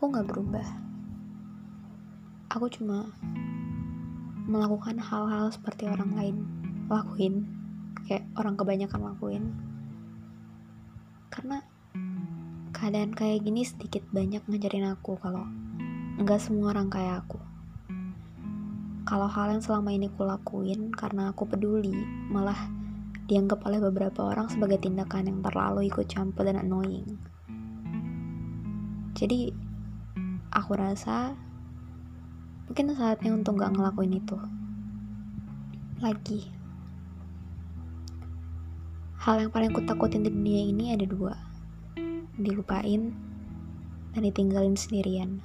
Aku gak berubah. Aku cuma melakukan hal-hal seperti orang lain lakuin. Kayak orang kebanyakan lakuin. Karena keadaan kayak gini sedikit banyak ngajarin aku kalau nggak semua orang kayak aku. Kalau hal yang selama ini kulakuin karena aku peduli, malah dianggap oleh beberapa orang sebagai tindakan yang terlalu ikut campur dan annoying. Jadi, aku rasa mungkin saatnya untuk gak ngelakuin itu lagi. Hal yang paling kutakutin di dunia ini ada dua. Dilupain dan ditinggalin sendirian.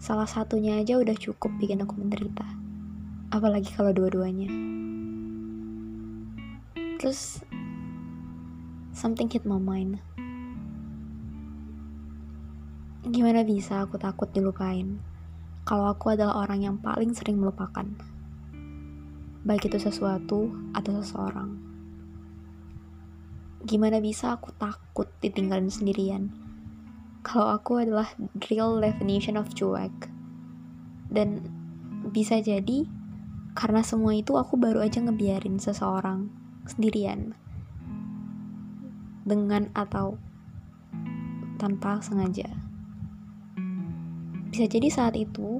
Salah satunya aja udah cukup bikin aku menderita. Apalagi kalau dua-duanya. Terus something hit my mind. Gimana bisa aku takut dilupain kalau aku adalah orang yang paling sering melupakan. Baik itu sesuatu atau seseorang. Gimana bisa aku takut ditinggalin sendirian kalau aku adalah real definition of cuek. Dan bisa jadi karena semua itu aku baru aja ngebiarin seseorang sendirian dengan atau tanpa sengaja. Bisa jadi saat itu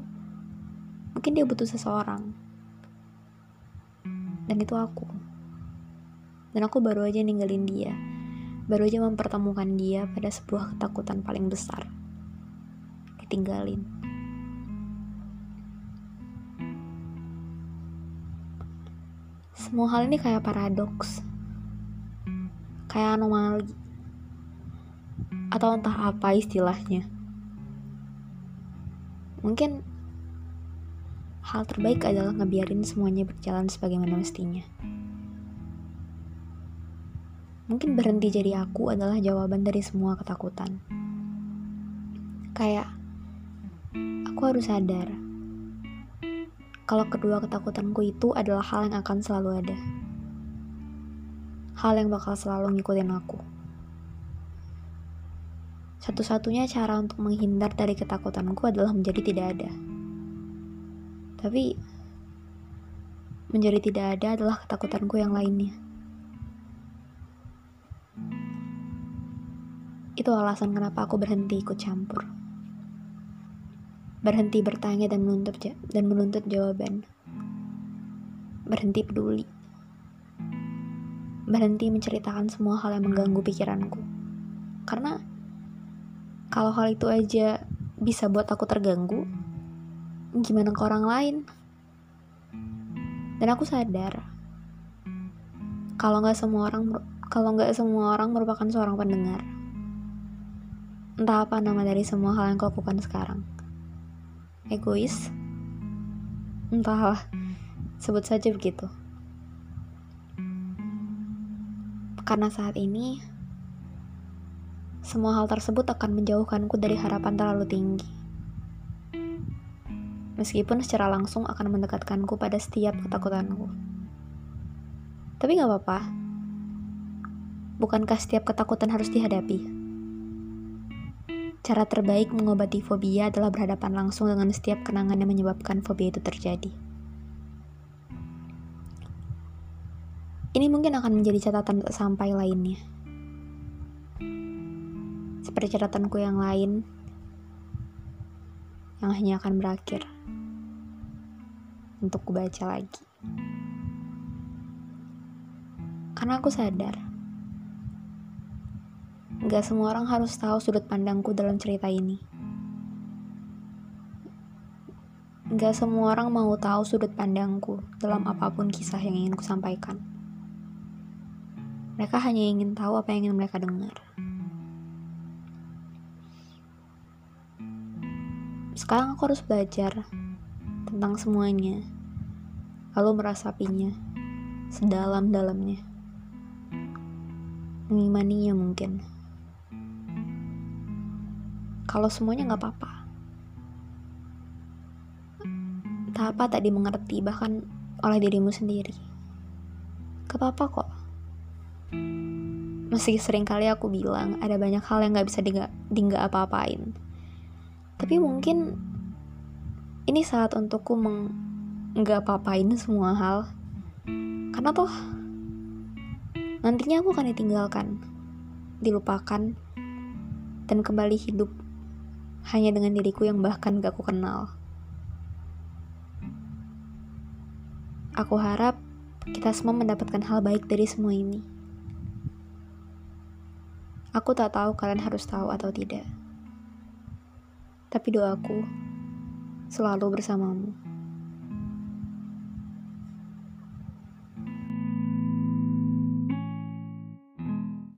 mungkin dia butuh seseorang. Dan itu aku. Dan aku baru aja ninggalin dia. Baru aja mempertemukan dia pada sebuah ketakutan paling besar. Ditinggalin. Semua hal ini kayak paradoks. Kayak anomali. Atau entah apa istilahnya. Mungkin hal terbaik adalah ngebiarin semuanya berjalan sebagaimana mestinya. Mungkin berhenti jadi aku adalah jawaban dari semua ketakutan. Kayak, aku harus sadar kalau kedua ketakutanku itu adalah hal yang akan selalu ada. Hal yang bakal selalu ngikutin aku. Satu-satunya cara untuk menghindar dari ketakutanku adalah menjadi tidak ada. Tapi, menjadi tidak ada adalah ketakutanku yang lainnya. Itu alasan kenapa aku berhenti ikut campur. Berhenti bertanya dan menuntut dan menuntut jawaban. Berhenti peduli. Berhenti menceritakan semua hal yang mengganggu pikiranku. Karena kalau hal itu aja bisa buat aku terganggu, gimana ke orang lain? Dan aku sadar kalau nggak semua orang kalau nggak semua orang merupakan seorang pendengar. Entah apa nama dari semua hal yang kau lakukan sekarang. Egois? Entahlah, sebut saja begitu. Karena saat ini, semua hal tersebut akan menjauhkanku dari harapan terlalu tinggi. Meskipun secara langsung akan mendekatkanku pada setiap ketakutanku. Tapi gak apa-apa. Bukankah setiap ketakutan harus dihadapi? Cara terbaik mengobati fobia adalah berhadapan langsung dengan setiap kenangan yang menyebabkan fobia itu terjadi. Ini mungkin akan menjadi catatan sampai lainnya. Catatanku yang lain, yang hanya akan berakhir untuk kubaca lagi. Karena aku sadar, Gak semua orang harus tahu sudut pandangku dalam cerita ini. Gak semua orang mau tahu sudut pandangku dalam apa pun kisah yang ingin kusampaikan. Mereka hanya ingin tahu apa yang ingin mereka dengar. Sekarang aku harus belajar tentang semuanya, lalu merasapinya sedalam-dalamnya. Mengimaninya mungkin kalau semuanya nggak apa-apa. Tak apa tak dimengerti bahkan oleh dirimu sendiri. Gak apa-apa kok. Meski sering kali aku bilang ada banyak hal yang gak bisa dingga, apa-apain. Tapi mungkin ini saat untukku meng nggak apa-apain semua hal. Karena toh nantinya aku akan ditinggalkan, dilupakan, dan kembali hidup hanya dengan diriku yang bahkan gak aku kenal. Aku harap kita semua mendapatkan hal baik dari semua ini. Aku tak tahu kalian harus tahu atau tidak. Tapi doaku selalu bersamamu.